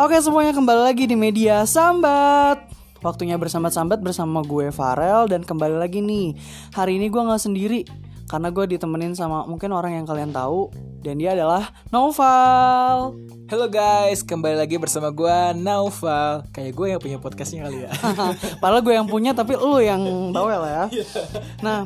Oke semuanya kembali lagi di media Sambat. Waktunya bersambat-sambat bersama gue Farel Dan kembali lagi nih. Hari ini gue gak sendiri Karena gue ditemenin sama mungkin orang yang kalian tahu Dan dia adalah Noval Halo guys, kembali lagi bersama gue Naufal. Kayak gue yang punya podcastnya kali ya. Padahal gue yang punya tapi lu yang bawel ya. Nah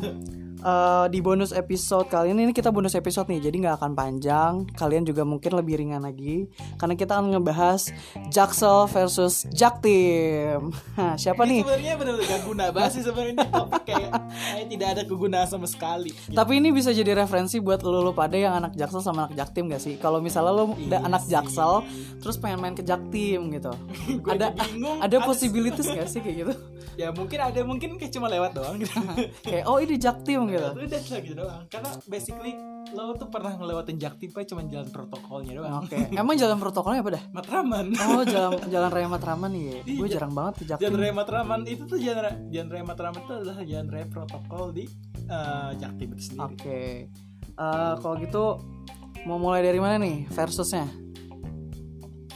eh, di bonus episode kali ini ini kita bonus episode nih jadi nggak akan panjang. Kalian juga mungkin lebih ringan lagi karena kita akan ngebahas Jaksel versus Jaktim Nah, siapa nih? Sebenarnya benar-benar gak guna banget sih sebenarnya topik kayak, kayak tidak ada kegunaan sama sekali. Tapi ini bisa jadi referensi buat lu, lu pada yang anak Jaksel sama anak Jaktim gak sih? Kalau misalnya lu udah anak Jaksel terus pengen main ke Jaktim gitu. ada bingung, ada possibilities gak sih kayak gitu? Ya mungkin ada, mungkin kayak cuma lewat doang gitu. Kayak oh ini Jaktim gitu. Udah cuma gitu doang Karena basically lo tuh pernah ngelewatin Jaktim Pak cuma jalan protokolnya doang Oke. Emang jalan protokolnya apa dah? Matraman Oh, jalan jalan raya Matraman nih. Gue jarang banget ke Jalan Jaktim. raya Matraman itu tuh jalan jalan raya Matraman itu adalah jalan raya protokol di eh, Jaktim itu sendiri Oke. Eh, kalau gitu mau mulai dari mana nih versusnya?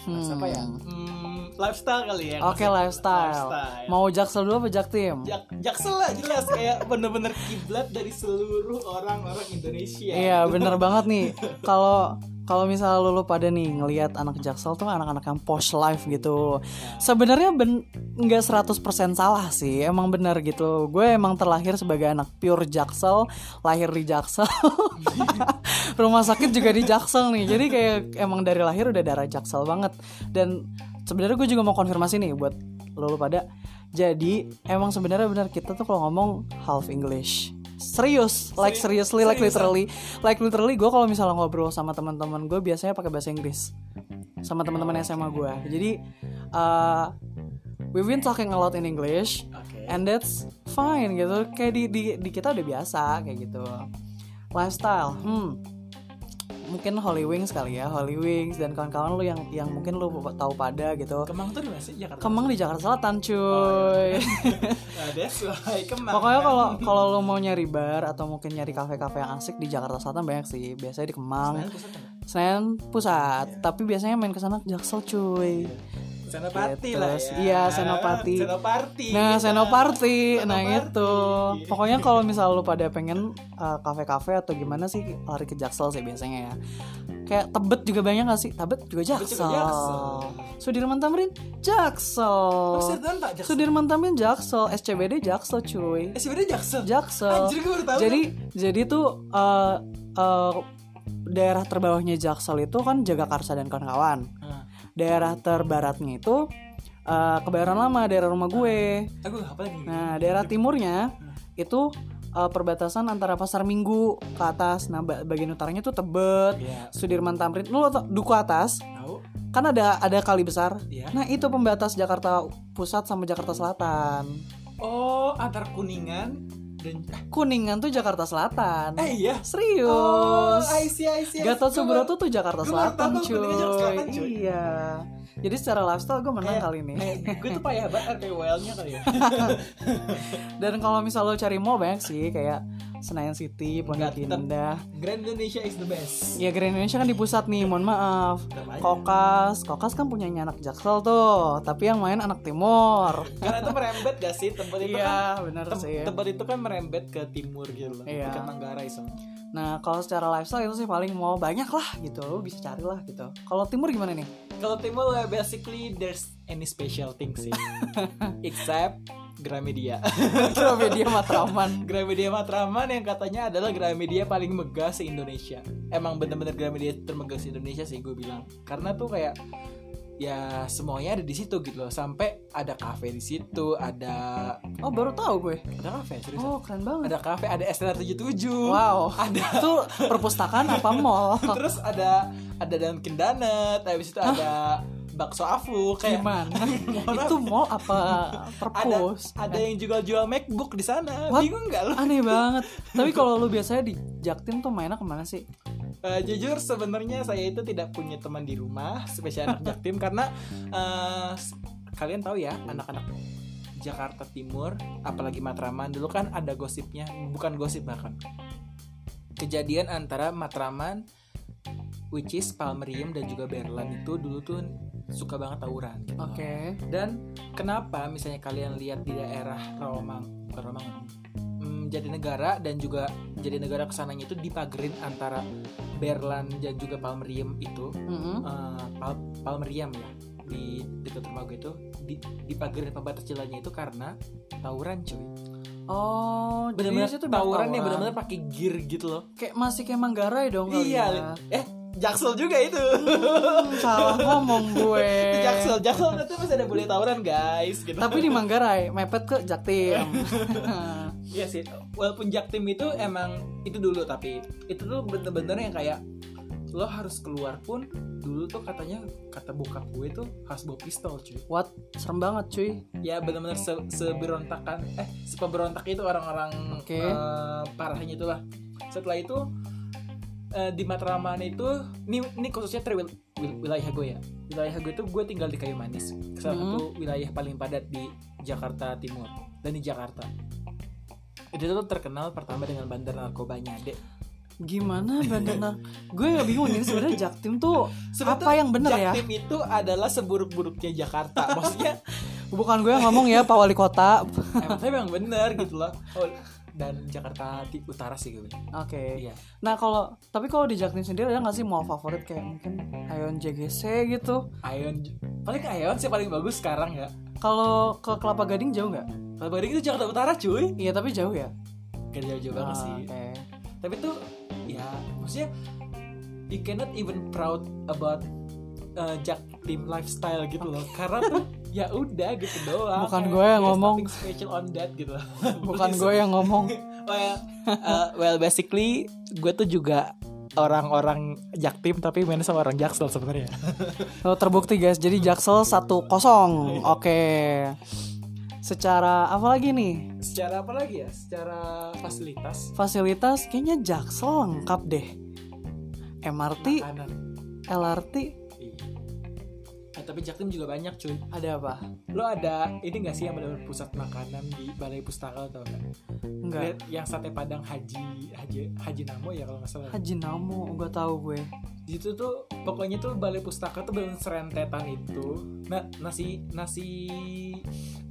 Hmm. Apa ya? Hmm, lifestyle kali ya. Oke lifestyle. Mau Jaksel dulu apa Jaktim? Jak Jaksel lah jelas. Kayak bener-bener kiblat dari seluruh orang-orang Indonesia. Iya bener banget nih. Kalau kalau misalnya lu, lu pada nih ngelihat anak Jaksel tuh anak-anak yang posh life gitu. Sebenarnya ben nggak 100% salah sih. Emang bener gitu. Gue emang terlahir sebagai anak pure Jaksel Lahir di Jaksel. Rumah sakit juga di Jaksel nih. Jadi kayak emang dari lahir udah darah Jaksel banget. Dan sebenarnya gue juga mau konfirmasi nih buat lu, lu pada. Jadi emang sebenarnya benar kita tuh kalau ngomong half English. Serius like seriously like literally. Like literally gue kalau misalnya ngobrol sama teman-teman gue biasanya pakai bahasa Inggris. Sama teman-teman SMA gue jadi uh, we've been talking a lot in English and that's fine gitu. Kayak di, di di kita udah biasa kayak gitu. Lifestyle hmm mungkin Holy Wings kali ya Holy Wings dan kawan-kawan lu yang yang mungkin lu tahu pada gitu Kemang tuh di mana sih Jakarta? Kemang di Jakarta Selatan cuy Nah, that's why Kemang. Pokoknya kan? kalau kalau lo mau nyari bar atau mungkin nyari kafe-kafe yang asik di Jakarta Selatan banyak sih. Biasanya di Kemang, Senayan pusat kan? Senen pusat. Tapi biasanya main ke sana Jaksel cuy. Senopati Gitu. lah ya. Iya, Senopati. Senopati. Nah, gitu. Senoparty, nah itu. Pokoknya kalau misal lo pada pengen uh, kafe-kafe atau gimana sih lari ke Jaksel sih biasanya ya. Kayak Tebet juga banyak gak sih? Tebet juga Jaksel. Jaksel. Sudirman Tamrin Jaksel. Jaksel? Sudirman Tamrin Jaksel, SCBD Jaksel cuy. Sebenarnya Jaksel. Jaksel. Anjir, gue baru tahu. Jadi jadi tuh eh eh, daerah terbawahnya Jaksel itu kan Jagakarsa dan kawan-kawan. Nah, Daerah terbaratnya itu eh Kebayoran Lama, daerah rumah gue. aku apa lagi? Nah, daerah timurnya itu eh, perbatasan antara Pasar Minggu ke atas. Nah, ba- bagian utaranya tuh Tebet, Iya. Sudirman Tamrin. Lu tau Duku atas kan ada ada kali besar. Iya. Nah, itu pembatas Jakarta Pusat sama Jakarta Selatan. Oh, antar Kuningan dan Kuningan tuh Jakarta Selatan. Eh iya. Serius. Oh, I see, I see. Gatot Subroto tuh Jakarta Selatan, cuy. Jakarta Selatan, cuy. Iya. Jadi secara lifestyle gue menang Kayak- kali ini. kayak gue tuh payah banget RPWL-nya kali ya. Dan kalau misal lo cari mall banyak sih kayak Senayan City, Pondok Enggak, tetep. Indah. Grand Indonesia is the best. Ya Grand Indonesia kan di pusat nih, mohon maaf. Kokas, Kokas kan punyanya anak Jaksel tuh, tapi yang main anak Timur. Karena itu merembet gak sih tempat itu kan? Iya, benar tem- sih. tempat itu kan merembet ke timur gitu loh. Iya. Dekat Manggarai so. Nah, kalau secara lifestyle itu sih paling mau banyak lah gitu, lo bisa cari lah gitu. Kalau Timur gimana nih? Kalau timur basically there's any special thing sih. Except Gramedia. Gramedia Matraman. Gramedia Matraman yang katanya adalah Gramedia paling megah se Indonesia. Emang bener-bener Gramedia termegah se Indonesia sih gue bilang. Karena tuh kayak ya semuanya ada di situ gitu loh. Sampai ada kafe di situ, ada Oh, baru tahu gue. ada kafe serius. Oh, keren banget. Ada kafe, ada STR 77. Wow. Ada Itu perpustakaan apa mall? terus ada ada Dunkin Donut, habis itu ada bakso afu kayak? Mohon itu mall apa ada perpus? ada yang juga jual MacBook di sana. What? Bingung nggak lo? Aneh banget. Tapi kalau lu biasanya di Jaktim tuh mainnya ke mana sih? Eh, jujur sebenarnya saya itu tidak punya teman di rumah spesial anak Jaktim karena s- kalian tahu ya anak-anak Jakarta Timur apalagi Matraman dulu kan ada gosipnya bukan gosip bahkan kejadian antara Matraman which is Palmerium dan juga Berlan itu dulu tuh suka banget tawuran gitu. Oke. Dan kenapa misalnya kalian lihat di daerah Rawamang, bukan Rawamangun, hmm, Jatinegara dan juga Jatinegara ke sananya itu dipagerin antara Berlan dan juga Palmeriam itu, Mm-mm. eh, Pal- Palmeriam ya di dekat rumah gue itu di, dipagerin pembatas jalannya itu karena tawuran cuy. Oh, jadi Benar-benar situ tawuran yang benar-benar pakai gear gitu loh. kayak masih kayak Manggarai dong Iya, ya. eh Jaksel juga itu. Hmm, salah ngomong gue. Itu Jaksel, Jaksel itu masih ada boleh tawuran guys. Gitu. Tapi di Manggarai mepet ke Jaktim. Iya sih, walaupun Jaktim itu emang itu dulu tapi itu tuh bener-bener yang kayak lo harus keluar pun dulu tuh katanya kata bokap gue tuh harus bawa pistol cuy. What? Serem banget cuy. Ya bener-bener se seberontakan eh sepeberontak itu orang-orang Oke. eh, parahnya itulah. Setelah itu eh, di Matraman itu ini ini khususnya tri wil- wil- wilayah gue ya. Wilayah gue tuh gue tinggal di Kayu Manis, salah Hmm. satu wilayah paling padat di Jakarta Timur dan di Jakarta. Itu tuh terkenal pertama dengan bandar narkobanya, Dek. Gimana bandana? gue gak bingung ini sebenarnya Jaktim tuh Sebenarnya apa yang bener ya? Jaktim itu adalah seburuk-buruknya Jakarta. Maksudnya Bukan gue yang ngomong ya Pak Wali Kota. emang tapi emang bener gitu loh. Dan Jakarta di utara sih gue. Oke. Iya. Nah kalau tapi kalau di Jaktim sendiri ada nggak sih mall favorit kayak mungkin Ayon JGC gitu? Ayon paling Ayon sih paling bagus sekarang ya. Kalau ke Kelapa Gading jauh nggak? Kalau Bading itu Jakarta Utara cuy. Iya tapi jauh ya. Gak jauh-jauh banget Ah, sih. Oke. Tapi tuh ya maksudnya you cannot even proud about uh, Jaktim lifestyle gitu loh. Karena tuh ya udah gitu doang. Bukan gue yang ngomong. special on that gitu. Bukan gue yang ngomong. well, uh, well basically gue tuh juga orang-orang Jaktim tapi main sama orang Jaksel sebenarnya. Oh, terbukti guys. Jadi Jaksel satu kosong. Oke. Secara apa lagi nih? Secara apa lagi ya? Secara fasilitas Fasilitas kayaknya Jaksel lengkap deh. MRT, makanan. LRT, Iya. Eh, tapi Jaktim juga banyak cuy. ada apa? Lo ada ini gak sih yang benar pusat makanan di Balai Pustaka atau enggak? Enggak. Lihat Yang sate padang Haji Haji Haji Namo ya kalau nggak salah. Haji Namo, gue tahu gue. Di situ tuh pokoknya tuh Balai Pustaka tuh benar serentetan itu. Nah nasi nasi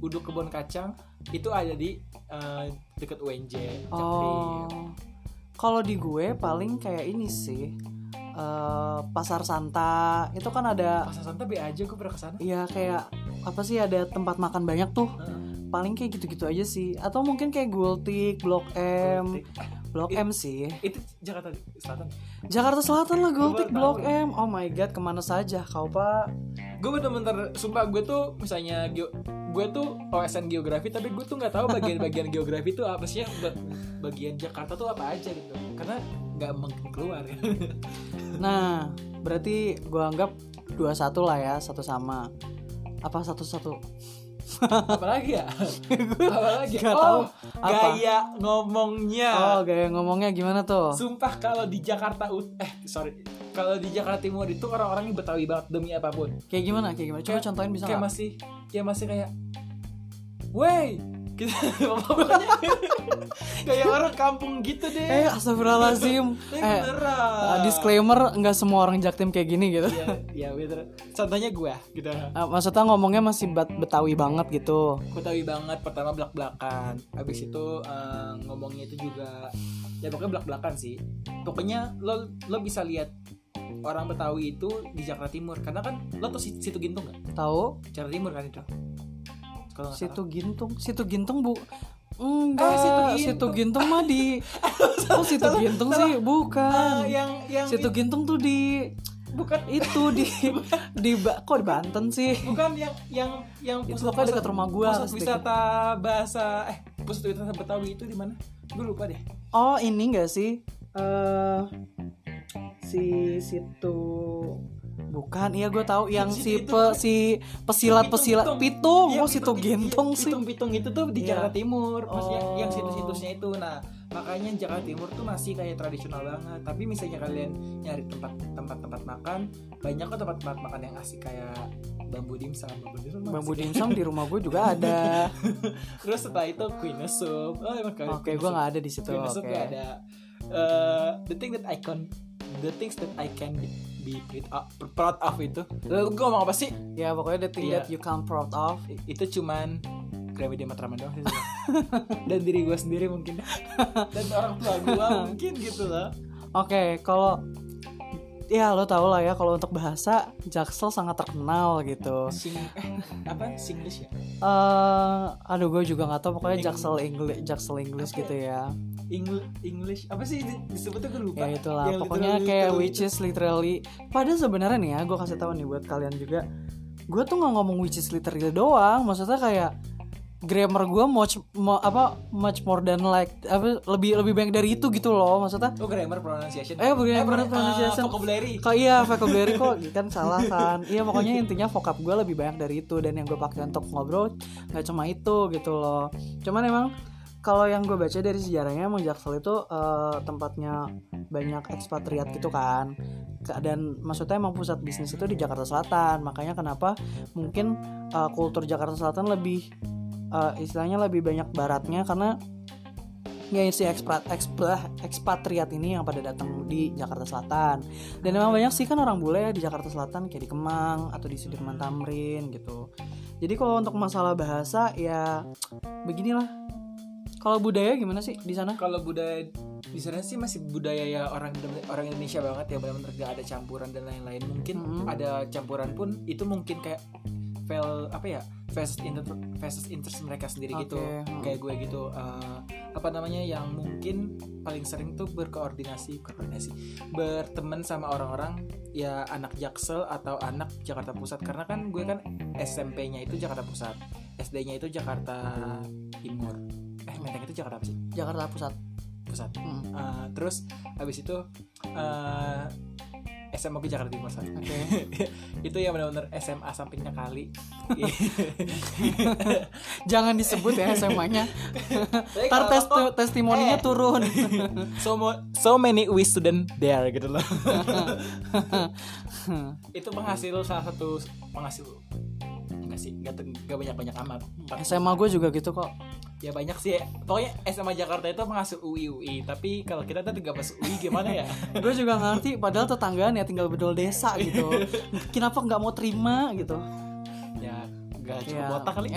uduk kebun kacang itu ada di eh, deket UNJ. Jaktim. Oh. Kalau di gue paling kayak ini sih. Eh, pasar Santa itu kan ada Pasar Santa be aja gue pernah ke sana. ya kayak apa sih ada tempat makan banyak tuh Heeh. paling kayak gitu-gitu aja sih atau mungkin kayak Gultik, Blok M, Blok M sih Itu Jakarta Selatan. Jakarta Selatan lah Gultik, Blok tahu. M oh my god ke mana saja kau pak gue bener-bener sumpah gue tuh misalnya gue tuh OSN geografi tapi gue tuh nggak tahu bagian-bagian geografi tuh apa sih ba- bagian Jakarta tuh apa aja gitu. Karena nggak mungkin keluar. Ya nah berarti gue anggap dua satu lah ya satu sama. Apa satu satu apalagi ya? Apalagi Nggak oh tahu. Apa? gaya ngomongnya. Oh gaya ngomongnya gimana tuh? Sumpah kalau di Jakarta eh sorry kalau di Jakarta Timur itu orang-orangnya betawi banget demi apa pun. Kayak gimana kayak gimana? Coba Kayak- contohin bisa kayak masih kayak masih kayak wey! Gitu pokoknya kayak orang kampung gitu deh. Eh astagfirullahaladzim. Eh beneran. uh, disclaimer nggak semua orang Jaktim kayak gini gitu. Ya ya bener. Contohnya gue gitu. Uh, maksudnya ngomongnya masih bat betawi banget gitu. Tahu banget pertama belak belakan habis itu eh, ngomongnya itu juga ya pokoknya belak belakan sih. Pokoknya lo lo bisa lihat orang Betawi itu di Jakarta Timur. Karena kan lo tuh si- situ Gintung nggak? Tahu Jakarta Timur kan itu? Kalau situ gintung? Situ gintung bu enggak. Eh, Situ situ Gintung. gintung mah di oh situ gintung sih? salah. bukan. Eh, yang yang situ gintung tuh di bukan. itu di di kok di Banten sih? Bukan yang yang yang Itu pokoknya dekat rumah gua, pusat wisata bahasa eh pusat wisata Betawi itu di mana? Gue lupa deh. Oh ini enggak sih? Eh si situ bukan iya gue tahu yang si itu pe, si pesilat pesilat pitung Iya, oh situ gintung sih Pitung-pitung itu tuh di Iya. Jakarta Timur, maksudnya Oh. yang situs-situsnya itu. Nah, makanya Jakarta Timur tuh masih kayak tradisional banget. Tapi misalnya kalian nyari tempat tempat-tempat makan, banyak kok tempat-tempat makan yang asik kayak bambu dimsum. Bambu dimsum, bambu dimsum di rumah gue juga ada Terus setelah itu Queen Soup. Oh, oke Queen gue nggak ada di situ Queen Soup oke tuh ada uh, the thing that I can the things that I can be, be proud of, proud of itu. Lalu gue ngomong apa sih? Ya pokoknya the thing Iya. that you can proud of. Itu cuman Gramedia Matraman doang sih. Dan diri gue sendiri mungkin. Dan orang tua gue mungkin gitu loh Oke, kalau ya lo tau lah ya kalau untuk bahasa Jaksel sangat terkenal gitu. sing eh apa? Singlish ya? Eh aduh gue juga nggak tahu pokoknya Eng- Jaksel English Jaksel English Apa gitu ya. English English apa sih di- disebutnya gue lupa. Ya itulah. Yang pokoknya literally- kayak literally which is literally. Padahal sebenarnya nih ya gue kasih tahu nih buat kalian juga gue tuh nggak ngomong which is literally doang. Maksudnya kayak grammar gue much mo- apa much more than like apa lebih lebih banyak dari itu gitu loh maksudnya. Oh grammar pronunciation. Eh, grammar pro- pronunciation. uh, vocabulary. Kok iya vocabulary kok kan salah kan. Iya pokoknya intinya vocab gue lebih banyak dari itu dan yang gue pakai untuk ngobrol nggak cuma itu gitu loh. Cuman emang kalau yang gue baca dari sejarahnya emang Jaksel itu eh, tempatnya banyak ekspatriat gitu kan. Dan maksudnya emang pusat bisnis itu di Jakarta Selatan. Makanya kenapa mungkin eh, kultur Jakarta Selatan lebih eh, istilahnya lebih banyak baratnya karena ya si ekspat ekspa- ekspatriat ini yang pada datang di Jakarta Selatan. Dan memang banyak sih kan orang bule ya di Jakarta Selatan kayak di Kemang atau di Sudirman Tamrin gitu. Jadi kalau untuk masalah bahasa ya beginilah. Kalau budaya gimana sih di sana? Kalau budaya di sana sih masih budaya ya orang orang Indonesia banget ya benar-benar gak ada campuran dan lain-lain. Mungkin Mhm. ada campuran pun itu mungkin kayak fail apa ya versus inter versus interest mereka sendiri gitu. Oke, hmm. kayak gue gitu eh, apa namanya yang mungkin paling sering tuh berkoordinasi koordinasi berteman sama orang-orang ya anak Jaksel atau anak Jakarta Pusat. Karena kan gue kan SMP-nya itu Jakarta Pusat SD-nya itu Jakarta Timur. Eh Menteng itu Jakarta apa sih? Jakarta Pusat. Pusat. Hmm, Uh, terus habis itu uh, SMA gue Jakarta Timur oke itu ya benar-benar SMA sampingnya kali. jangan disebut ya SMA-nya ntar tes kok, testimoninya eh. turun so mo- so many we student there gitu loh. itu penghasil salah satu penghasil enggak sih enggak, banyak-banyak amat. SMA gue juga gitu kok ya banyak sih. Pokoknya SMA Jakarta itu penghasil UI UI, tapi kalau kita tuh nggak masuk UI gimana ya? gue juga nggak ngerti padahal tetanggaan ya tinggal bedol desa gitu kenapa nggak mau terima gitu ya enggak cukup Ya. botak kali.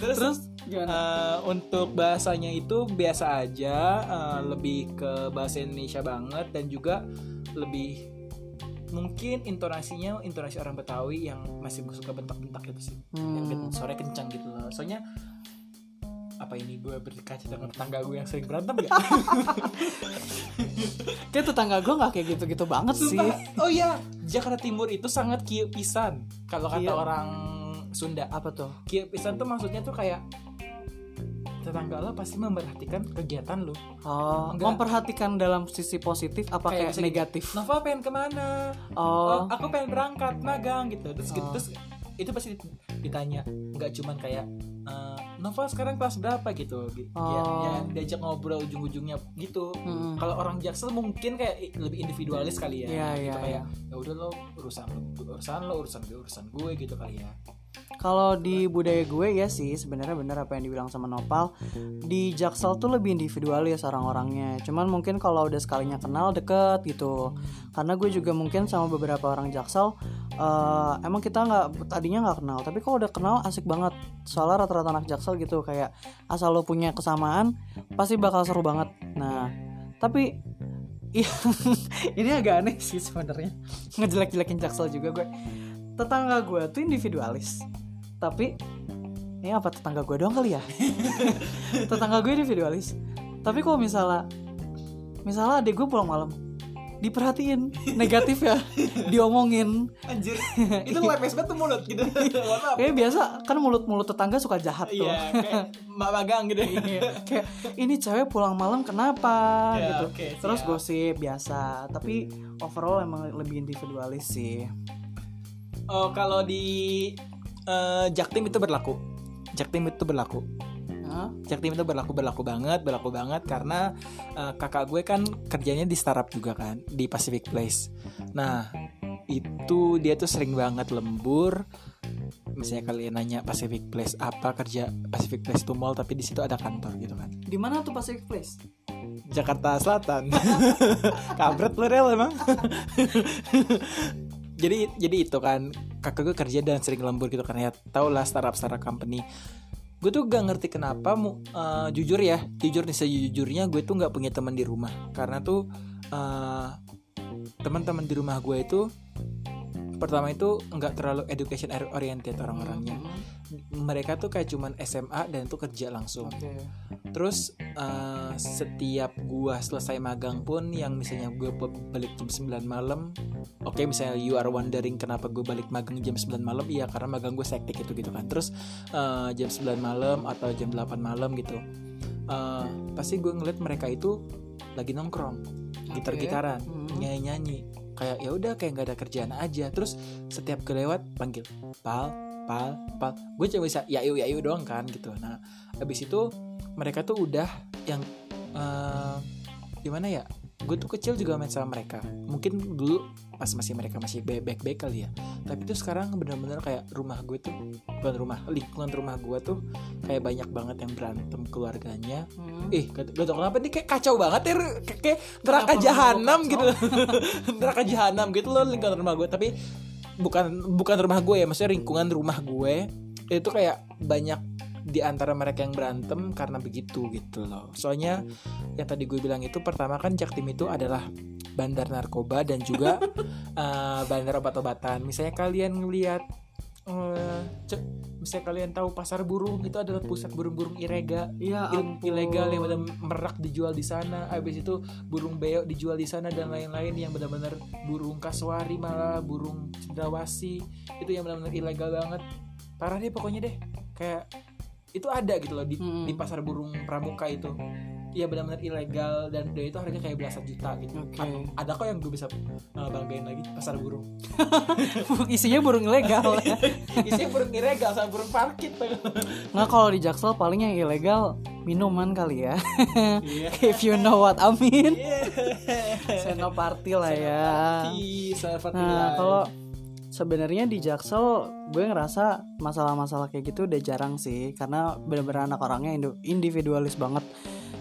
terus, terus gimana Eh, untuk bahasanya itu biasa aja, eh, lebih ke bahasa Indonesia banget dan juga lebih mungkin intonasinya intonasi orang Betawi yang masih suka bentak-bentak gitu sih. Yang Hmm. gen- suaranya kencang gitu loh. Soalnya apa ini gue berkaca dengan tetangga gue yang sering berantem ya? kayak tetangga gue nggak kayak gitu-gitu banget sih Sumpah. Oh iya, Jakarta Timur itu sangat kieu pisan. Kalau kata Kieu. orang Sunda, apa tuh kieu pisan tuh maksudnya tuh kayak tetangga lo pasti memperhatikan kegiatan lo. oh Enggak. memperhatikan dalam sisi positif apa Kayak kayak, negatif Nova pengen ke mana? Oh, oh aku pengen berangkat magang gitu. Terus gitu Oh. terus itu pasti ditanya, nggak cuman kayak eh, Nova sekarang kelas berapa gitu. Gi- Ya, Oh. ya diajak ngobrol ujung-ujungnya gitu. Mm-mm. Kalau orang Jaksel mungkin kayak lebih individualis kali ya. Iya, gitu iya, kayak ya udah lo urusan lo, urusan lo, urusan gue, urusan gue gitu kali ya. Kalau di budaya gue ya sih sebenarnya benar apa yang dibilang sama Nopal di Jaksel tuh lebih individualis orang-orangnya. Cuman mungkin kalau udah sekalinya kenal deket gitu. Karena gue juga mungkin sama beberapa orang Jaksel eh, emang kita nggak tadinya nggak kenal, tapi kalau udah kenal asik banget. Soalnya rata-rata anak Jaksel gitu kayak asal lo punya kesamaan pasti bakal seru banget. Nah tapi Iya, ini agak aneh sih sebenarnya ngejelek-jelekin Jaksel juga gue. Tetangga gue tuh individualis, tapi ini apa tetangga gue doang kali ya? tetangga gue individualis, tapi kalau misalnya, misalnya adik gue pulang malam, diperhatiin negatif ya, diomongin. Anjir, itu lepes banget tuh mulut gitu. Kayak biasa kan mulut-mulut tetangga suka jahat tuh. Iya, kayak mbak magang gitu. Iya, kayak ini cewek pulang malam kenapa Ya, gitu oke, terus siap. gosip biasa tapi overall emang lebih individualis sih Oh, kalau di eh, Jaktim itu berlaku. Jaktim itu berlaku. Hah? Jaktim itu berlaku berlaku banget, berlaku banget karena eh, kakak gue kan kerjanya di startup juga kan di Pacific Place. Nah, itu dia tuh sering banget lembur. Misalnya kalian nanya Pacific Place apa kerja Pacific Place itu mall tapi di situ ada kantor gitu kan. di mana tuh Pacific Place Jakarta Selatan kabret lu rel emang jadi jadi itu kan kakak gue kerja dan sering lembur gitu kan ya. Tau lah startup startup company. Gue tuh gak ngerti kenapa mu uh, jujur ya jujur nih sejujurnya gue tuh nggak punya teman di rumah. Karena tuh uh, teman-teman di rumah gue itu pertama itu nggak terlalu education oriented orang-orangnya. Mereka tuh kayak cuman SMA dan tuh kerja langsung. Oke. Terus uh, setiap gua selesai magang pun yang misalnya gue balik jam 9 malam oke misalnya you are wondering kenapa gue balik magang jam 9 malam iya karena magang gue sektik itu gitu kan. Terus uh, jam 9 malam atau jam 8 malam gitu. Uh, pasti gue ngeliat mereka itu lagi nongkrong gitar-gitaran Hmm. nyanyi-nyanyi. Kayak ya udah kayak nggak ada kerjaan aja. Terus setiap gue lewat panggil pal pal pal. Gue cuma bisa ya yuk ya yuk doang kan gitu. Nah habis itu mereka tuh udah yang eh, gimana ya gue tuh kecil juga main sama mereka. Mungkin dulu pas masih mereka masih back back kali ya. Tapi tuh sekarang bener-bener kayak rumah gue tuh bukan rumah lingkungan rumah gue tuh kayak banyak banget yang berantem keluarganya. Hmm. Ih, gak, gak tau kenapa nih kayak kacau banget ya Kayak, neraka jahanam gitu. Neraka jahanam gitu loh lingkungan rumah gue. Tapi bukan bukan rumah gue ya Maksudnya lingkungan rumah gue Itu kayak banyak di antara mereka yang berantem karena begitu gitu loh. Soalnya yang tadi gue bilang itu Pertama kan Jaktim itu adalah bandar narkoba dan juga eh, bandar obat-obatan. Misalnya kalian ngelihat eh, ce- misalnya kalian tahu pasar burung itu adalah pusat burung-burung irega. Ampun. ilegal yang benar merak dijual di sana. Habis itu burung beo dijual di sana dan lain-lain yang benar-benar burung kasuari malah burung cendrawasih itu yang benar-benar ilegal banget. Parah deh pokoknya deh. Kayak itu ada gitu loh di, Hmm. di pasar burung pramuka itu Iya benar-benar ilegal dan dia itu harganya kayak belasan juta gitu. Oke. A- Ada kok yang gue bisa uh, banggain lagi pasar burung. Isinya burung ilegal ya. Isinya burung ilegal sama burung parkit. Nggak kalau di Jaksel paling yang ilegal minuman kali ya. Iya. If you know what I mean. Iya. Senoparty lah ya. Senopati Nah, kalau sebenarnya di Jaksel gue ngerasa masalah-masalah kayak gitu udah jarang sih karena bener-bener anak orangnya individualis banget.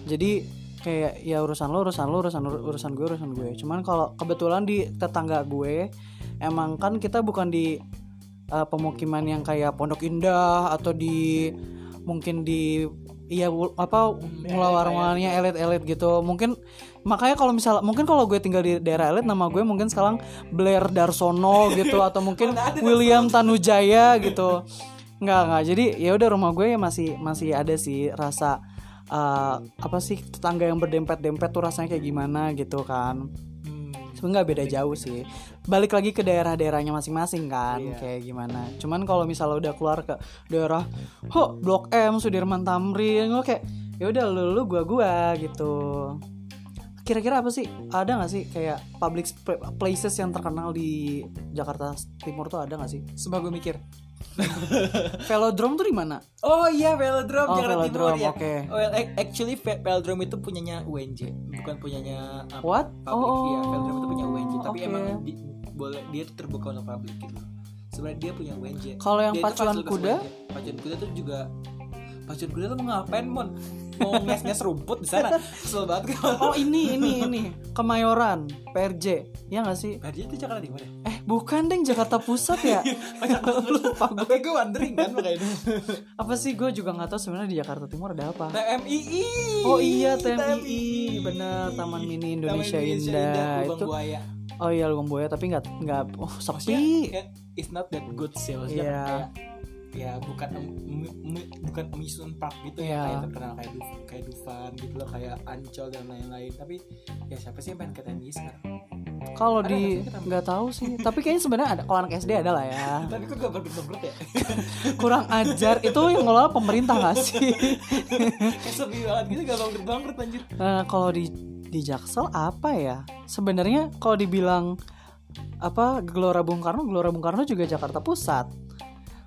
Jadi kayak ya urusan lo urusan lo urusan urusan gue urusan gue. Cuman kalau kebetulan di tetangga gue emang kan kita bukan di uh, pemukiman yang kayak Pondok Indah atau di mungkin di iya apa mula warung-warungnya elit-elit gitu. Mungkin makanya kalau misal mungkin kalau gue tinggal di daerah elit nama gue mungkin sekarang Blair Darsono gitu atau mungkin William Tanujaya gitu. Nggak nggak. Jadi ya udah rumah gue masih masih ada sih rasa uh, apa sih tetangga yang berdempet-dempet tuh rasanya kayak gimana gitu kan Hmm. sebenarnya nggak beda jauh sih balik lagi ke daerah-daerahnya masing-masing kan Iya. kayak gimana cuman kalau misalnya udah keluar ke daerah ho blok M Sudirman Tamrin gue kayak ya udah lu lu gua gua gitu kira-kira apa sih ada nggak sih kayak public places yang terkenal di Jakarta Timur tuh ada nggak sih gue mikir. velodrome tuh di mana Oh iya Velodrome Oh, Jakarta Velodrome, Timur ya. oke. Well, ac- actually Ve- Velodrome itu punyanya UNJ, bukan punyanya apa, What? Public. Oh, Iya, Velodrome itu punya UNJ, tapi oke. emang di, boleh dia tuh terbuka untuk publik gitu. Sebenarnya dia punya UNJ. Kalau yang Dia pacuan kuda? UNJ. Pacuan kuda tuh juga pacuan kuda tuh mau ngapain mon? Mau nges-nges rumput di sana? Kesel banget oh ini ini ini Kemayoran PRJ ya nggak sih PRJ itu Jakarta Timur ya? eh bukan deng Jakarta Pusat ya Lupa gue. gue wondering kan makanya. apa sih gue juga nggak tahu sebenarnya di Jakarta Timur ada apa TMII. oh iya TMII bener Taman Mini Indonesia Taman Indah Lubang itu Buaya. oh iya Lubang Buaya tapi nggak nggak oh sepi it's not that good sih maksudnya Iya. kayak ya bukan bukan amusement park gitu Iya. ya kayak terkenal kayak Duf, kayak Dufan gitu loh kayak Ancol dan lain-lain. Tapi ya siapa sih yang pengen ke TNI sekarang? Kalau di nggak tahu sih. Tapi kayaknya sebenarnya ada kalau anak SD ada lah ya. Tapi kok gak bangkrut ya? Kurang ajar. Itu yang ngelola pemerintah nggak sih? Kayak sepi banget gitu gak bangkrut bangkrut anjir. Nah, kalau di di Jaksel apa ya? Sebenarnya kalau dibilang apa Gelora Bung Karno, Gelora Bung Karno juga Jakarta Pusat.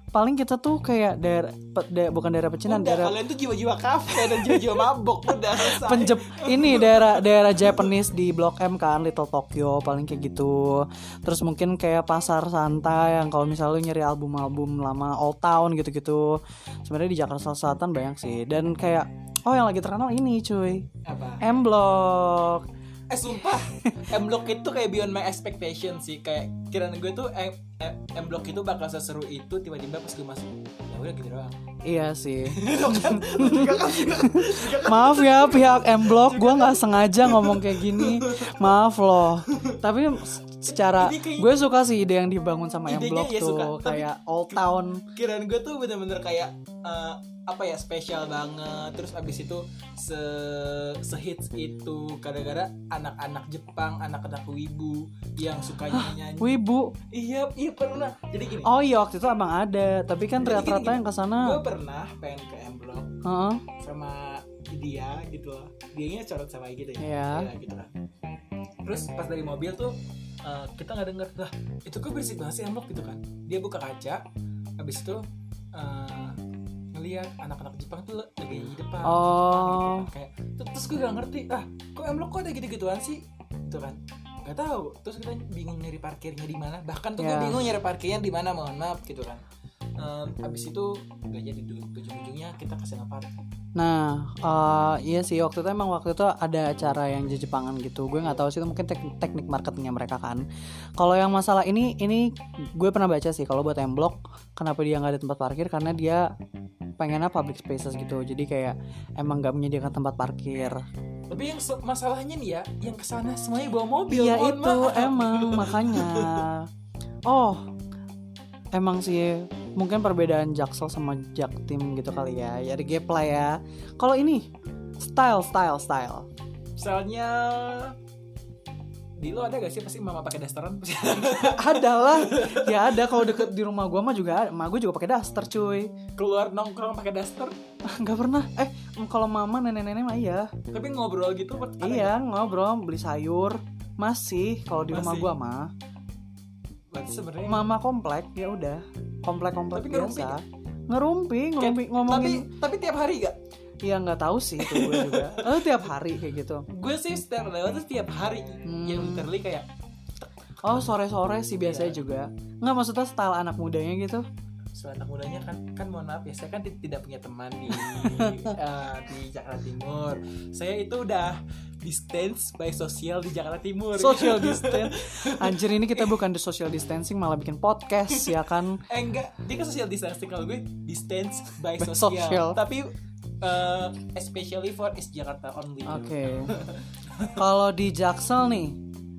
Paling kita tuh kayak daerah da- bukan daerah pecinan, udah daerah kalian tuh jiwa-jiwa kafe dan jiwa-jiwa mabok udah selesai. Penjep ini daerah daerah Japanese di Blok M kan Little Tokyo paling kayak gitu. Terus mungkin kayak pasar santai yang kalau misalnya lu nyari album-album lama Old Town gitu-gitu. Sebenarnya di Jakarta Selatan banyak sih. Dan kayak Oh yang lagi terkenal ini cuy. Apa? M Block eh sumpah. M Block itu kayak beyond my expectation sih. Kayak kiraan gue tuh M, M, M Block itu bakal seseru itu tiba-tiba pas gue masuk. Ya udah gitu doang. Iya sih. Kan kan kan Maaf ya pihak M Block. Gue gak sengaja ngomong kayak gini. Maaf loh. Tapi secara kayak- Gue suka sih ide yang dibangun sama Idenya Block ya tuh suka, tapi- Kayak Old Town. kiraan gue tuh bener-bener kayak eh, apa ya spesial banget. Terus abis itu se sehits itu gara-gara anak-anak Jepang anak-anak wibu yang suka nyanyi Wibu? Iya iya pernah. Jadi gini. Oh iya waktu itu emang ada Tapi kan rata-rata yang ke sana gue pernah pengen ke M Block Heeh. sama dia gitu loh. Dia corot sama gitu ya? Iya. Ya, gitu kan terus pas dari mobil tuh eh, kita nggak denger lah itu kok berisik banget sih emblok gitu kan dia buka kaca habis itu eh, ngelihat anak-anak Jepang tuh lagi di depan Oh. gitu kan. kayak terus, gue gak ngerti ah kok emblok kok ada gitu-gituan sih gitu kan Gak tahu terus kita bingung nyari parkirnya di mana bahkan tuh gue Ya. bingung nyari parkirnya di mana mohon maaf gitu kan Em, habis itu gak jadi ujung-ujungnya kita kasih parkir Nah, eh, iya sih waktu itu emang waktu itu ada acara yang di Jepangan gitu. Gue nggak tahu sih itu mungkin tek- teknik marketingnya mereka kan. Kalau yang masalah ini, ini gue pernah baca sih kalau buat M Block, kenapa dia nggak ada tempat parkir karena dia pengennya public spaces gitu. Jadi kayak emang nggak menyediakan tempat parkir. Tapi yang masalahnya nih ya, yang ke sana semuanya bawa mobil. Iya itu maaf. emang makanya. Oh, emang sih mungkin perbedaan Jaksel sama Jaktim gitu kali ya. Ya ada gap lah ya. Kalau ini style, style, style. Misalnya di lo ada gak sih pasti mama pakai dasteran? ada lah. Ya ada. Kalau deket di rumah gua mah juga ada. Gue juga pakai daster cuy. Keluar nongkrong pakai daster, nggak pernah. Eh kalau mama nenek-nenek mah iya. Tapi ngobrol gitu? Iya ngobrol beli sayur. Masih. Kalau di rumah gua mah Berarti sebenarnya mama komplek ya udah komplek komplek Tapi ngerumpi biasa ngerumpi ngerumpi Kayak- ngomongin tapi tapi tiap hari gak? iya nggak tahu sih itu gue juga eh tiap hari kayak gitu Gue sih setiap lewat tuh tiap hari Hmm. yang literally kayak oh sore sore sih biasanya Iya. juga nggak maksudnya style anak mudanya gitu soal anak mudanya kan kan mohon maaf ya saya kan ti- tidak punya teman di eh, di Jakarta Timur. Saya itu udah distance by sosial di Jakarta Timur. social distance anjir ini kita bukan di social distancing malah bikin podcast ya kan Eh enggak, dia kan social distancing kalau gue distance by By social. social. Tapi eh, especially for is Jakarta only. Oke. Kalau di Jaksel nih,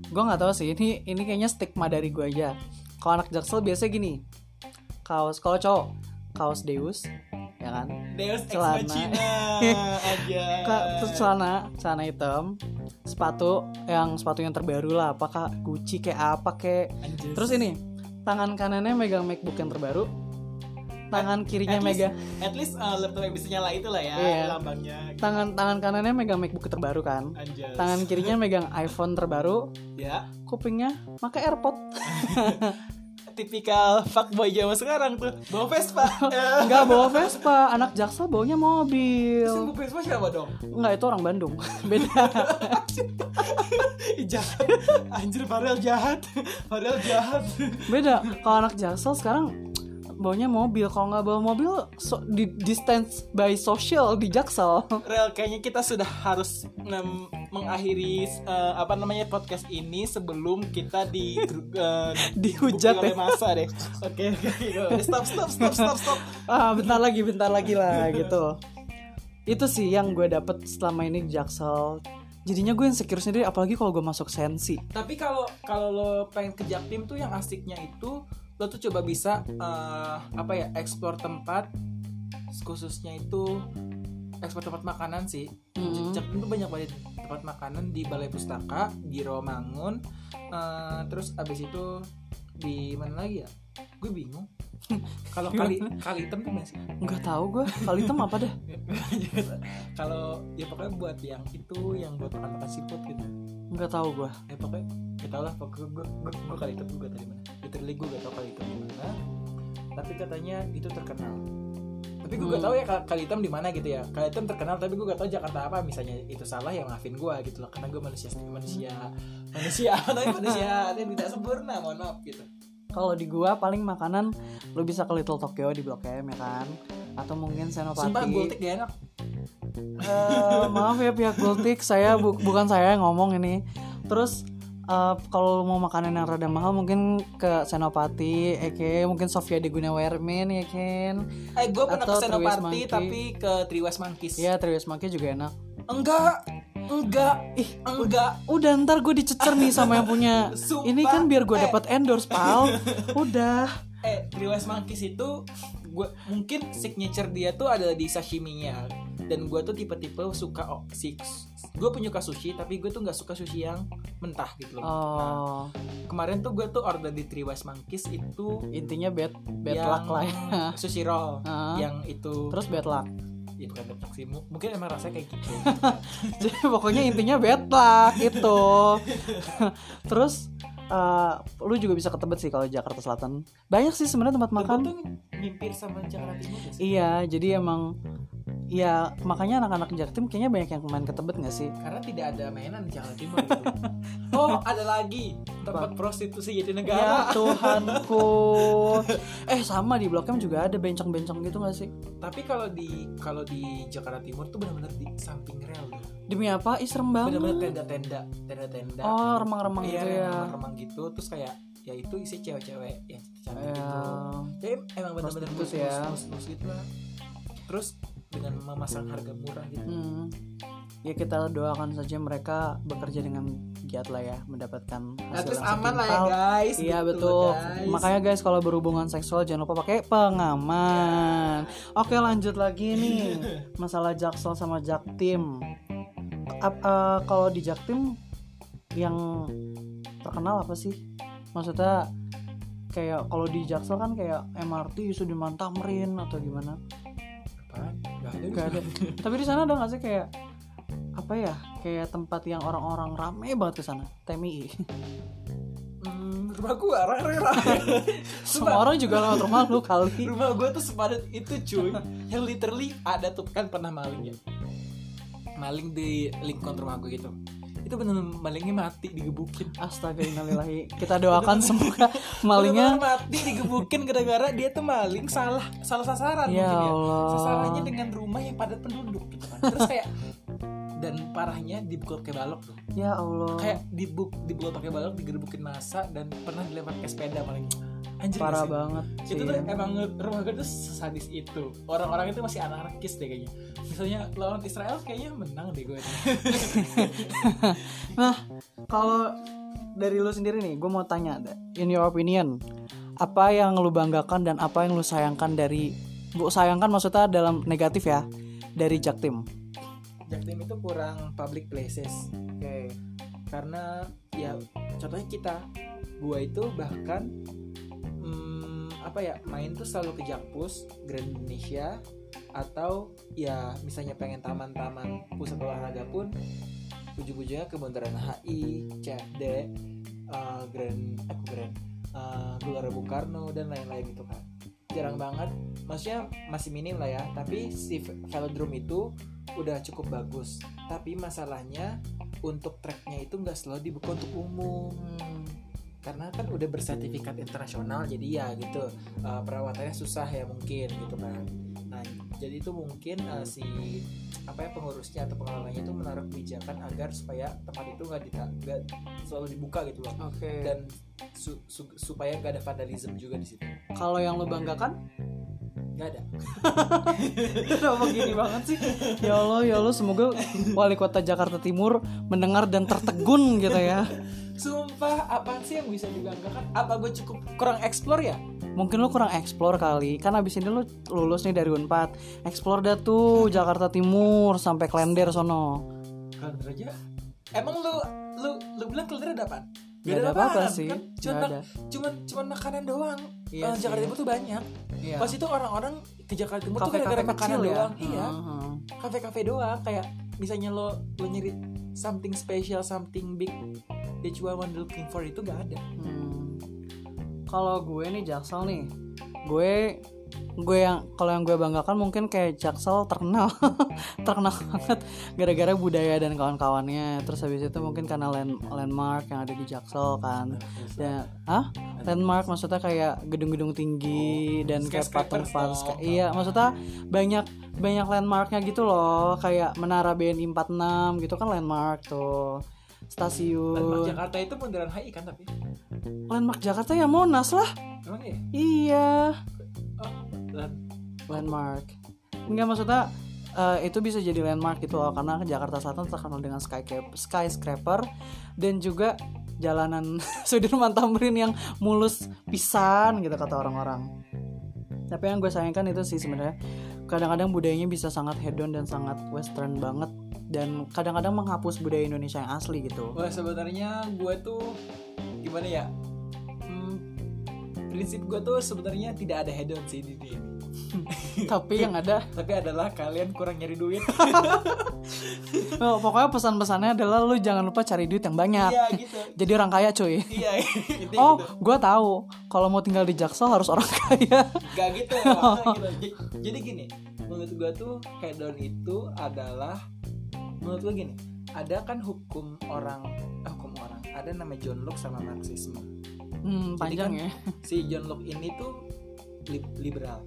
gue nggak tahu sih. Ini ini kayaknya stigma dari gue aja. Kalau anak Jaksel biasanya gini, kaos kalau cowok kaos Deus, ya kan? Deus Celana. aja. Terus celana, celana hitam, sepatu yang sepatu yang terbaru lah, apakah Gucci kayak apa kayak. Anjir. Terus ini tangan kanannya megang MacBook yang terbaru, tangan kirinya at least, megang at least eh, laptop yang bisa nyala itu lah ya Iya. lambangnya. tangan tangan kanannya megang MacBook terbaru kan. Tangan kirinya megang iPhone terbaru, ya kupingnya pakai AirPod. tipikal fuckboy zaman sekarang tuh bawa Vespa Enggak bawa Vespa, anak Jaksel baunya mobil. bawa Vespa siapa dong Enggak itu orang Bandung. Beda. Jahat anjir Farel jahat Farel jahat Beda. Kalau anak Jaksel sekarang baunya mobil. Kalau nggak bawa mobil so- di distance by social di Jaksel. Rel kayaknya kita sudah harus mem- mengakhiri eh, apa namanya podcast ini sebelum kita di uh, Dihujat oleh ya. masa deh oke oke stop stop stop stop stop Ah, bentar lagi, bentar lagi lah gitu. Itu sih yang gue dapet selama ini di Jaksel. Jadinya gue insecure sendiri apalagi kalau gue masuk sensi. tapi kalau kalau lo pengen ke Jaktim tuh yang asiknya itu lo tuh coba bisa eh, apa ya explore tempat khususnya itu ekspor tempat makanan sih Mhm. Jaktim tuh banyak banget tempat makanan di Balai Pustaka di Romangun eh, terus abis itu di mana lagi ya gue bingung kalau kali kali hitam tuh mana sih Nggak tahu gue. Kali hitam apa deh? kalau ya pokoknya buat yang itu yang buat makan makan seafood gitu Nggak tahu gue. ya pokoknya gak tau lah. Pokoknya gue gue, gue kali itu gue gak tau di mana. Literally gue gak tau kali itu di mana. Tapi katanya itu terkenal. Tapi gue gak Hmm. tau ya Kal- kali hitam di mana gitu ya. Kali hitam terkenal tapi gue gak tau Jakarta apa. Misalnya itu salah ya maafin gue gitu loh. Karena gue manusia manusia manusia tapi manusia yang tidak sempurna mohon maaf gitu. Kalau di gua paling makanan lu bisa ke Little Tokyo di Blok M ya kan? Atau mungkin sumpah Senopati. gultik gak enak Eh, maaf ya pihak Gultik, saya bu- bukan saya yang ngomong ini. Terus eh, kalau mau makanan yang rada mahal mungkin ke Senopati, Eke, mungkin Sofia di Gunawarmin ya kan. Eh gue pernah Atau ke Senopati tapi ke Triwes Monkeys. Iya, Triwes Monkey juga enak. Enggak, enggak, ih enggak. Udah ntar gue dicecer nih sama yang punya. Sumpah. Ini kan biar gue Eh. dapat endorse, pal. Udah. Eh Triwes Monkeys itu gue mungkin signature dia tuh adalah di sashiminya. Dan gue tuh tipe-tipe suka oh, si gue penyuka sushi tapi gue tuh nggak suka sushi yang mentah gitu loh. Nah, Oh, kemarin tuh gue tuh order di Triwes Monkeys itu intinya bad bad luck lah ya. sushi roll Ah. yang itu Terus bad luck. ya bukan bad luck sih mu- mungkin emang rasanya kayak gitu Jadi pokoknya intinya bad luck itu. Terus eh, lu juga bisa ke Tebet sih kalau Jakarta Selatan. Banyak sih sebenarnya tempat makan tuh nyimpir sama Jakarta Timur? Iya, jadi emang ya makanya anak-anak Jaktim kayaknya banyak yang main ke Tebet gak sih? karena tidak ada mainan di Jakarta Timur gitu. oh ada lagi tempat prostitusi jadi Ya negara Tuhanku. Eh sama di Blok M juga ada bencong-bencong gitu gak sih? tapi kalau di kalau di Jakarta Timur tuh benar-benar di samping rel tuh Demi apa? Ih serem banget. benar-benar tenda-tenda tenda-tenda Oh remang-remang iya gitu ya. remang gitu terus kayak ya itu isi cewek-cewek yang cantik Ya. gitu jadi emang benar-benar Prostitut mus ya. mus gitu lah terus dengan memasang harga murah gitu Hmm. Ya kita doakan saja mereka bekerja dengan giat lah ya mendapatkan Nah, hasil terus yang aman lah ya guys Iya gitu, betul. guys. Makanya guys kalau berhubungan seksual jangan lupa pakai pengaman. Oke lanjut lagi nih masalah Jaksel sama Jaktim. Eh, kalau di Jaktim yang terkenal apa sih? Maksudnya kayak kalau di Jaksel kan kayak MRT Sudirman Tamrin atau gimana? Apaan? Gak ada Gak ada. Tapi di sana ada nggak sih kayak apa ya? Kayak tempat yang orang-orang rame banget ke sana. TMI. Hmm, rumah gua rare-rare Semua orang juga lewat rumah lu kali. rumah gua tuh sepadat itu cuy yang literally ada tuh kan pernah maling ya maling di lingkungan rumah gua gitu itu bener malingnya mati digebukin Astaga innalillahi. Kita doakan semoga malingnya mati digebukin gara-gara dia tuh maling salah salah sasaran Ya mungkin ya Allah. sasarannya dengan rumah yang padat penduduk gitu kan terus kayak dan parahnya dibukul pakai balok tuh ya Allah. kayak dibuk dibukul pakai balok digebukin masa dan pernah dilempar ke sepeda maling anjir parah sih? banget sih. itu tuh emang rumah gue tuh sadis itu orang-orang itu masih anarkis deh kayaknya misalnya lawan Israel kayaknya menang deh gue Nah, kalau dari lu sendiri nih, gue mau tanya, in your opinion, apa yang lu banggakan dan apa yang lu sayangkan dari, bu sayangkan maksudnya dalam negatif ya, dari Jaktim. Jaktim itu kurang public places. Oke. karena ya contohnya kita gua itu bahkan hmm, apa ya main tuh selalu ke Jakpus Grand Indonesia atau ya misalnya pengen taman-taman pusat olahraga pun ujung-ujungnya ke Bundaran HI, CFD, eh, Grand eh Grand? Gelora Bung Karno dan lain-lain gitu kan. Jarang banget maksudnya masih minim lah ya tapi si velodrome itu udah cukup bagus. Tapi masalahnya untuk treknya itu nggak selalu dibuka untuk umum. Karena kan udah bersertifikat internasional jadi ya gitu uh, perawatannya susah ya mungkin gitu kan. Nah jadi itu mungkin uh, si apa ya pengurusnya atau pengelolanya itu menaruh kebijakan agar supaya tempat itu nggak nggak selalu dibuka gitu loh. Oke. dan su- su- supaya nggak ada vandalisme juga di situ. Kalau yang lu banggakan, nggak ada. Kenapa gini banget sih? Ya Allah, ya Allah, semoga wali kota Jakarta Timur mendengar dan tertegun gitu ya. sumpah apa sih yang bisa dibanggakan? Apa gue cukup kurang explore ya? Mungkin lu kurang explore kali. Kan abis ini lu lulus nih dari Unpad. Explore dah tuh Jakarta Timur Sampai Klender sono. Kalender aja? Emang lu lu lu bilang kalender ada apa Gak ada apa-apa apaan, sih kan? Cuman ada cuman cuman makanan doang Iya sih. Jakarta Timur tuh banyak Iya. pas itu orang-orang ke Jakarta Timur tuh gara-gara makanan ya doang iya Mhm. kafe-kafe doang kayak misalnya lo lo nyari something special something big that you are looking for itu gak ada Hmm. Kalau gue nih Jaksel nih Gue gue yang kalau yang gue banggakan mungkin kayak Jaksel terkenal. Terkenal banget. Gara-gara budaya dan kawan-kawannya. Terus habis itu mungkin karena land landmark yang ada di Jaksel kan. Ya ah landmark. Maksudnya kayak gedung-gedung tinggi dan kayak patung skyscrapers fals dong. iya maksudnya banyak banyak landmarknya gitu loh. Kayak menara BNI 46 gitu kan landmark tuh. Stasiun. Landmark Jakarta itu bundaran HI kan tapi? Landmark Jakarta ya Monas lah. Emang ya iya. Oh, land- landmark enggak maksudnya eh, itu bisa jadi landmark gitu loh karena Jakarta Selatan terkenal dengan sky skyscraper dan juga jalanan Sudirman Tamrin yang mulus pisan gitu kata orang-orang tapi yang gue sayangkan itu sih sebenarnya kadang-kadang budayanya bisa sangat hedon dan sangat western banget dan kadang-kadang menghapus budaya Indonesia yang asli gitu Wah sebenarnya gue tuh gimana ya? Hmm, prinsip gue tuh sebenarnya tidak ada hedon sih di dunia ini. tapi yang ada Tapi adalah kalian kurang nyari duit. oh, pokoknya pesan-pesannya adalah lu jangan lupa cari duit yang banyak Iya gitu. jadi orang kaya cuy Iya. intinya Oh, gitu. gue tahu. Kalau mau tinggal di Jaksel harus orang kaya. Gak gitu. gitu. Jadi gini, menurut gue tuh hedon itu adalah menurut gue gini. Ada kan hukum orang, eh, hukum orang. Ada namanya John Locke sama Marxisme. Hmm, Jadi panjang kan ya. si John Locke ini tuh li- liberal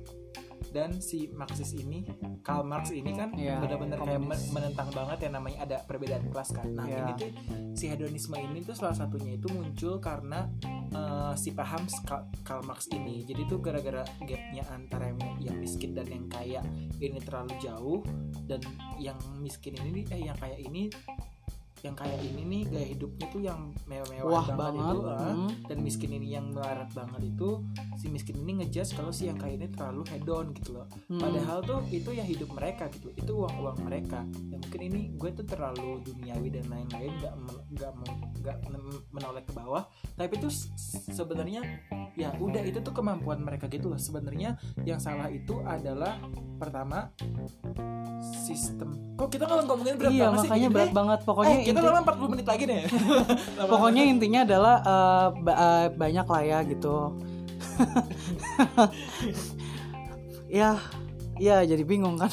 dan si Marxis ini Karl Marx ini kan Iya, benar-benar kayak komunis. men- menentang banget yang namanya ada perbedaan kelas kan. Nah Iya. ini tuh si hedonisme ini tuh salah satunya itu muncul karena eh, si paham Ka- Karl Marx ini. Jadi tuh gara-gara gapnya antara yang, yang miskin dan yang kaya ini terlalu jauh dan yang miskin ini eh yang kaya ini yang kaya ini nih gaya hidupnya tuh yang mewah-mewah Wah banget. itu ah Hmm. dan miskin ini yang melarat banget itu si miskin ini ngejudge kalau si yang kaya ini terlalu hedon gitu loh Hmm. padahal tuh itu ya hidup mereka gitu itu uang uang mereka ya mungkin ini gue tuh terlalu duniawi dan lain-lain nggak men- nggak mau- nggak men- menoleh ke bawah tapi itu sebenarnya ya udah itu tuh kemampuan mereka gitu loh sebenarnya yang salah itu adalah pertama sistem kok kita nggak ngomongin berat iya, banget sih makanya Ini berat banget. Pokoknya eh, kita lama 40 menit lagi deh pokoknya intinya adalah ba- eh, banyak lah ya gitu. ya, ya jadi bingung kan.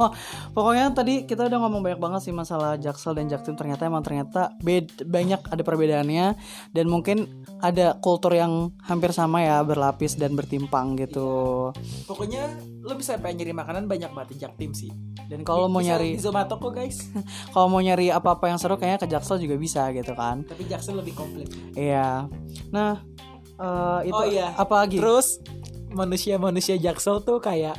pokoknya tadi kita udah ngomong banyak banget sih masalah Jaksel dan Jaktim ternyata emang ternyata bed banyak ada perbedaannya dan mungkin ada kultur yang hampir sama ya berlapis dan bertimpang gitu. Pokoknya lo bisa pengen nyari makanan banyak banget di Jaktim sih. Dan kalau mau nyari di Zomato kok guys. kalau mau nyari apa-apa yang seru kayaknya ke Jaksel juga bisa gitu kan. Tapi Jaksel lebih komplit. Iya. Nah, eh, itu Oh iya. apa lagi? Terus manusia-manusia Jaksel tuh kayak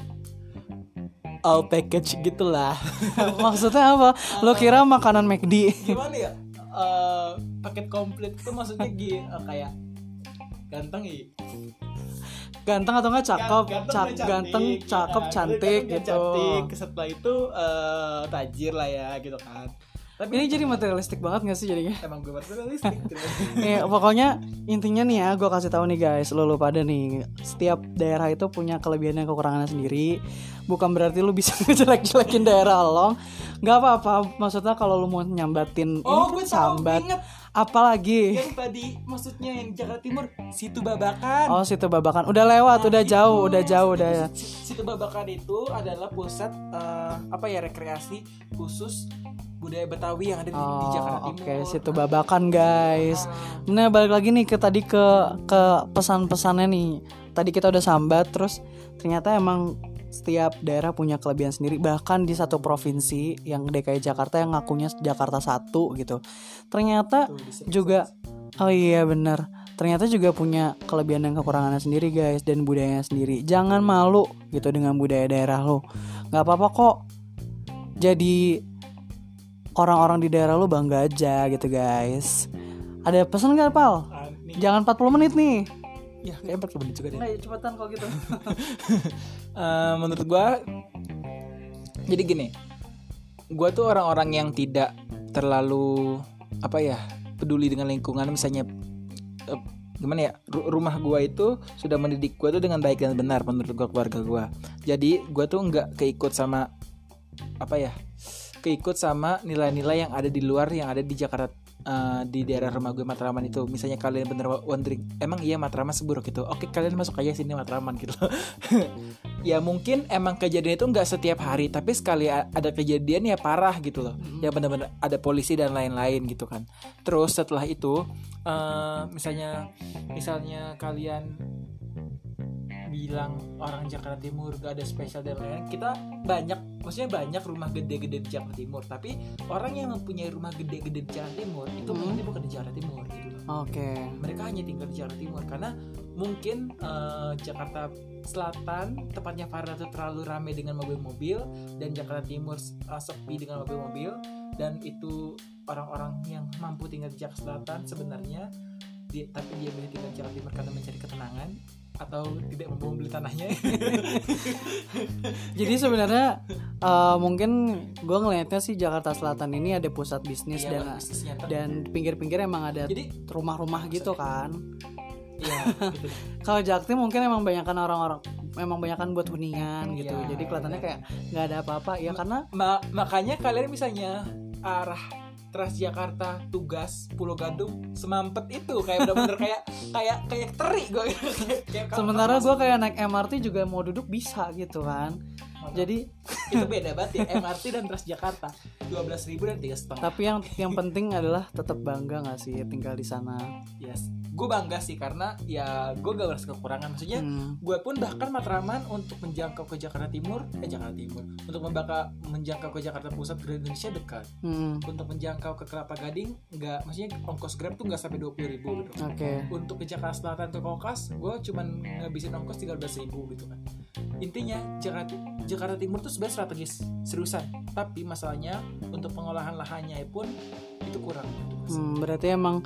all package gitulah. Maksudnya apa? Lo kira makanan McD? Gimana ya? Eh, paket komplit itu maksudnya gi- eh, kayak ganteng ya. Ganteng atau enggak cakep? Ganteng, dan ganteng, cantik, cakep, ya cantik Ganteng gitu. Cantik. Setelah itu eh, tajir lah ya gitu kan. Tapi Ini jadi materialistik banget gak sih jadinya? emang gue materialistik. Nih, pokoknya intinya nih ya, gue kasih tahu nih guys, lo lu pada nih, setiap daerah itu punya kelebihan dan kekurangannya sendiri. Bukan berarti lu bisa ngejelek-jelekin daerah lo. Gak apa-apa, maksudnya kalau lu mau nyambatin Oh, ini gue tahu, sambat. Apalagi? yang tadi maksudnya yang Jakarta Timur situ babakan Oh, situ babakan. Udah lewat, Nah, udah itu, jauh, udah jauh, udah ya. situ- situ babakan itu adalah pusat eh, apa ya rekreasi khusus budaya Betawi yang ada di, di Jakarta Oh, Timur oke, situ babakan guys. Nah, balik lagi nih ke tadi ke ke pesan-pesannya nih. Tadi kita udah sambat terus ternyata emang setiap daerah punya kelebihan sendiri. Bahkan di satu provinsi yang DKI Jakarta yang ngakunya Jakarta satu gitu. Ternyata juga oh iya bener. Ternyata juga punya kelebihan dan kekurangannya sendiri guys dan budayanya sendiri. Jangan malu gitu dengan budaya daerah lo nggak apa-apa kok. Jadi orang-orang di daerah lo bangga aja gitu guys. Ada pesan nggak pal? Ah, jangan 40 menit nih. Ya kayak 40 menit juga deh. Nggak, cepetan kalau gitu Eh, menurut gua jadi gini gua tuh orang-orang yang tidak terlalu apa ya peduli dengan lingkungan. Misalnya eh, gimana ya ru- rumah gua itu sudah mendidik gua tuh dengan baik dan benar menurut gua keluarga gua. Jadi gua tuh nggak keikut sama apa ya keikut sama nilai-nilai yang ada di luar yang ada di Jakarta eh, di daerah rumah gue Matraman itu. Misalnya kalian bener wondering emang iya Matraman seburuk itu? Oke kalian masuk aja sini Matraman gitu. Ya mungkin emang kejadian itu nggak setiap hari tapi sekali ada kejadian ya parah gitu loh. Ya benar-benar ada polisi dan lain-lain gitu kan. Terus setelah itu eh, misalnya misalnya kalian bilang orang Jakarta Timur gak ada spesial dan lain-lain kita banyak maksudnya banyak rumah gede-gede di Jakarta Timur tapi orang yang mempunyai rumah gede-gede di Jakarta Timur itu Hmm. mainnya bukan di Jakarta Timur gitu loh Oke. mereka hanya tinggal di Jakarta Timur karena mungkin eh, Jakarta Selatan tepatnya Farda itu terlalu ramai dengan mobil-mobil dan Jakarta Timur eh, sepi dengan mobil-mobil dan itu orang-orang yang mampu tinggal di Jakarta Selatan sebenarnya di- tapi dia milih tinggal di Jakarta Timur karena mencari ketenangan atau tidak mampu membeli tanahnya Jadi sebenarnya eh, mungkin gue ngelihatnya sih Jakarta Selatan ini ada pusat bisnis Iya, dan dan pinggir-pinggir emang ada rumah-rumah gitu kan. iya gitu. Kalau Jaktim mungkin emang banyakan orang-orang memang banyakan buat hunian gitu. Iya, Jadi kelihatannya kayak nggak ada apa-apa ya karena Ma- makanya kalian misalnya arah Transjakarta tugas Pulau Gadung semampet itu. Kayak bener-bener kayak kayak kayak teri gue sementara gue kayak naik MRT juga mau duduk bisa gitu kan. Jadi itu beda banget ya MRT dan Transjakarta. Dua belas ribu dan tiga setengah. Tapi yang yang penting adalah tetap bangga nggak sih tinggal di sana. yes. Gue bangga sih karena ya gue gak merasa kekurangan. Maksudnya Hmm. gue pun bahkan Matraman untuk menjangkau ke Jakarta Timur eh Jakarta Timur. Untuk membaka menjangkau ke Jakarta Pusat ke Indonesia dekat. Hmm. untuk menjangkau ke Kelapa Gading nggak maksudnya ongkos grab tuh nggak sampai dua puluh ribu gitu. Oke. untuk ke Jakarta Selatan ke Kokas gue cuman ngabisin ongkos tiga belas ribu gitu kan. Intinya Jakarta Jakarta Timur tuh sebenarnya strategis seriusan tapi masalahnya untuk pengolahan lahannya pun itu kurang. Hmm, berarti emang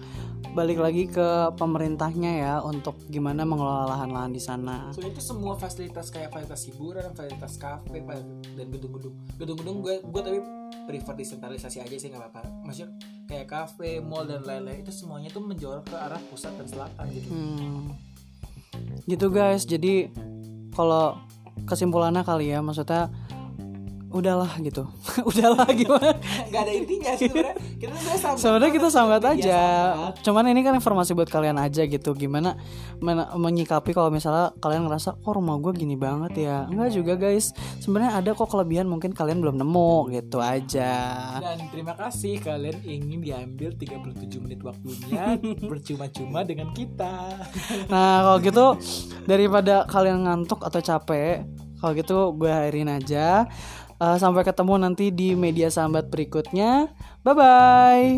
balik lagi ke pemerintahnya ya untuk gimana mengelola lahan-lahan di sana. Soalnya itu semua fasilitas kayak fasilitas hiburan, fasilitas kafe, fa- dan gedung-gedung. Gedung-gedung gue gue tapi prefer desentralisasi aja sih nggak apa-apa. Maksudnya kayak kafe, mall dan lain-lain itu semuanya tuh menjorok ke arah pusat dan selatan gitu. Hmm. Gitu guys. Jadi kalau kesimpulannya kali ya. Maksudnya udahlah gitu. udahlah gimana? Gak ada intinya sih sebenarnya. Kita sebenarnya kita sambat Iya, aja. sambat. Cuman ini kan informasi buat kalian aja gitu. Gimana men- menyikapi kalau misalnya kalian ngerasa kok rumah gue gini banget ya. Enggak juga guys. Sebenarnya ada kok kelebihan mungkin kalian belum nemu gitu aja. Dan terima kasih kalian ingin diambil 37 menit waktunya bercuma-cuma dengan kita. Nah kalau gitu daripada kalian ngantuk atau capek, kalau gitu gue akhirin aja. Eh, sampai ketemu nanti di media sambat berikutnya. Bye bye.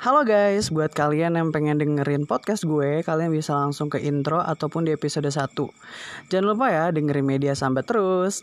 Halo guys, buat kalian yang pengen dengerin podcast gue, kalian bisa langsung ke intro ataupun di episode 1. Jangan lupa ya dengerin media sambat terus.